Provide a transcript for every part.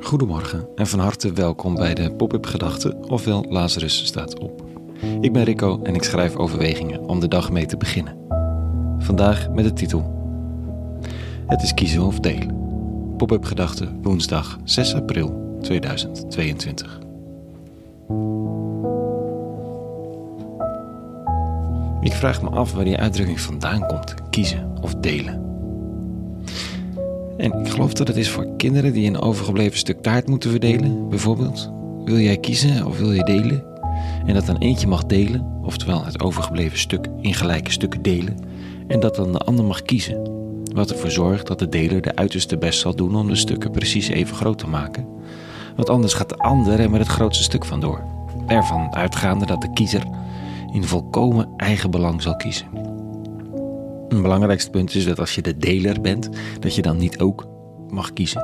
Goedemorgen en van harte welkom bij de Pop-up Gedachten, ofwel Lazarus staat op. Ik ben Rico en ik schrijf overwegingen om de dag mee te beginnen. Vandaag met de titel Het is kiezen of delen. Pop-up Gedachten, woensdag 6 april 2022. Ik vraag me af waar die uitdrukking vandaan komt: kiezen of delen. En ik geloof dat het is voor kinderen die een overgebleven stuk taart moeten verdelen, bijvoorbeeld. Wil jij kiezen of wil je delen? En dat dan eentje mag delen, oftewel het overgebleven stuk in gelijke stukken delen, en dat dan de ander mag kiezen. Wat ervoor zorgt dat de deler de uiterste best zal doen om de stukken precies even groot te maken. Want anders gaat de ander er met het grootste stuk vandoor. Ervan uitgaande dat de kiezer in volkomen eigen belang zal kiezen. Een belangrijkste punt is dat als je de deler bent, dat je dan niet ook mag kiezen.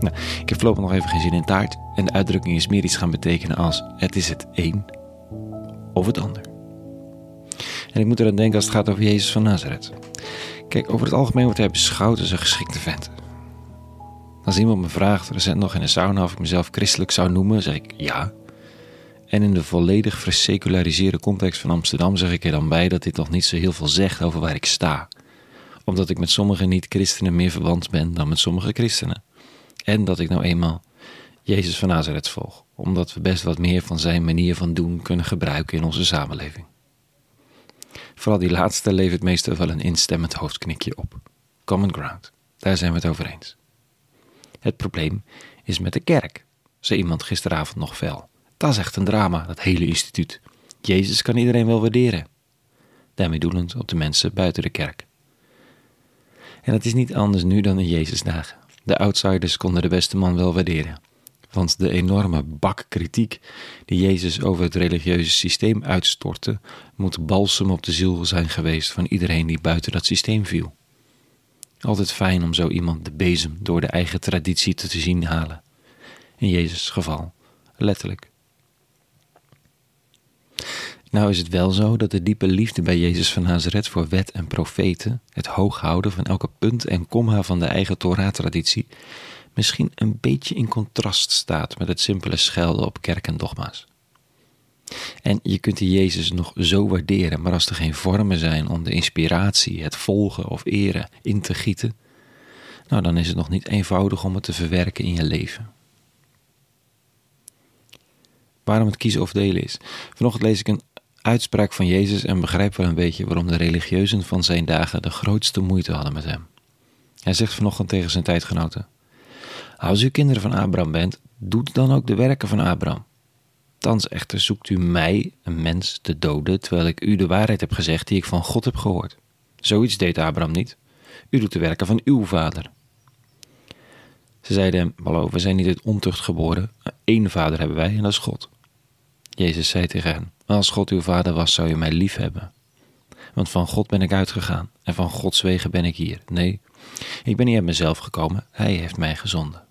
Nou, ik heb voorlopig nog even geen zin in taart. En de uitdrukking is meer iets gaan betekenen als het is het een of het ander. En ik moet eraan denken als het gaat over Jezus van Nazareth. Kijk, over het algemeen wordt hij beschouwd als een geschikte vent. Als iemand me vraagt, recent nog in een sauna, of ik mezelf christelijk zou noemen, zeg ik ja. En in de volledig verseculariseerde context van Amsterdam zeg ik er dan bij dat dit nog niet zo heel veel zegt over waar ik sta. Omdat ik met sommige niet-christenen meer verwant ben dan met sommige christenen. En dat ik nou eenmaal Jezus van Nazareth volg, omdat we best wat meer van zijn manier van doen kunnen gebruiken in onze samenleving. Vooral die laatste levert meestal wel een instemmend hoofdknikje op. Common ground, daar zijn we het over eens. Het probleem is met de kerk, zei iemand gisteravond nog fel. Dat is echt een drama, dat hele instituut. Jezus kan iedereen wel waarderen. Daarmee doelend op de mensen buiten de kerk. En dat is niet anders nu dan in Jezus dagen. De outsiders konden de beste man wel waarderen. Want de enorme bak kritiek die Jezus over het religieuze systeem uitstortte, moet balsem op de ziel zijn geweest van iedereen die buiten dat systeem viel. Altijd fijn om zo iemand de bezem door de eigen traditie te zien halen. In Jezus' geval, letterlijk. Nou is het wel zo dat de diepe liefde bij Jezus van Nazareth voor wet en profeten, het hooghouden van elke punt en komma van de eigen Torah-traditie, misschien een beetje in contrast staat met het simpele schelden op kerk en dogma's. En je kunt die Jezus nog zo waarderen, maar als er geen vormen zijn om de inspiratie, het volgen of eren in te gieten, nou dan is het nog niet eenvoudig om het te verwerken in je leven. Waarom het kiezen of delen is. Vanochtend lees ik een uitspraak van Jezus en begrijp wel een beetje waarom de religieuzen van zijn dagen de grootste moeite hadden met hem. Hij zegt vanochtend tegen zijn tijdgenoten: Als u kinderen van Abraham bent, doet dan ook de werken van Abraham. Thans echter zoekt u mij, een mens, te doden, terwijl ik u de waarheid heb gezegd die ik van God heb gehoord. Zoiets deed Abraham niet. U doet de werken van uw vader. Ze zeiden hem, hallo, we zijn niet uit ontucht geboren. Eén vader hebben wij en dat is God. Jezus zei tegen hen, als God uw vader was, zou je mij lief hebben. Want van God ben ik uitgegaan en van Gods wegen ben ik hier. Nee, ik ben niet uit mezelf gekomen, Hij heeft mij gezonden.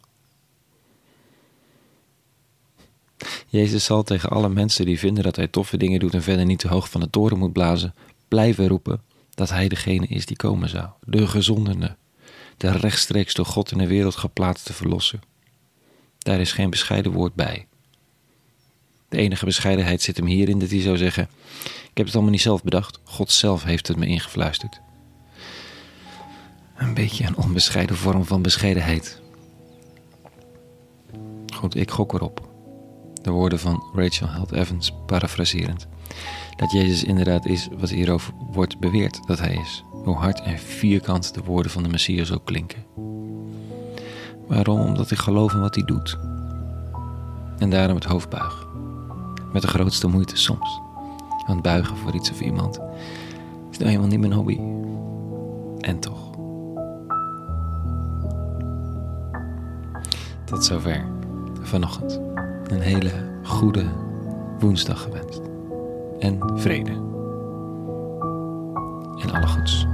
Jezus zal tegen alle mensen die vinden dat hij toffe dingen doet en verder niet te hoog van de toren moet blazen, blijven roepen dat hij degene is die komen zou, de gezondene, de rechtstreeks door God in de wereld geplaatste verlosser. Daar is geen bescheiden woord bij. De enige bescheidenheid zit hem hierin dat hij zou zeggen: Ik heb het allemaal niet zelf bedacht, God zelf heeft het me ingefluisterd. Een beetje een onbescheiden vorm van bescheidenheid. Goed, ik gok erop. De woorden van Rachel Held Evans, parafraserend. Dat Jezus inderdaad is wat hierover wordt beweerd dat hij is. Hoe hard en vierkant de woorden van de Messias ook klinken. Waarom? Omdat ik geloof in wat hij doet. En daarom het hoofd buig. Met de grootste moeite soms. Want buigen voor iets of iemand is nou helemaal niet mijn hobby. En toch. Tot zover vanochtend. Een hele goede woensdag gewenst. En vrede. En alle goeds.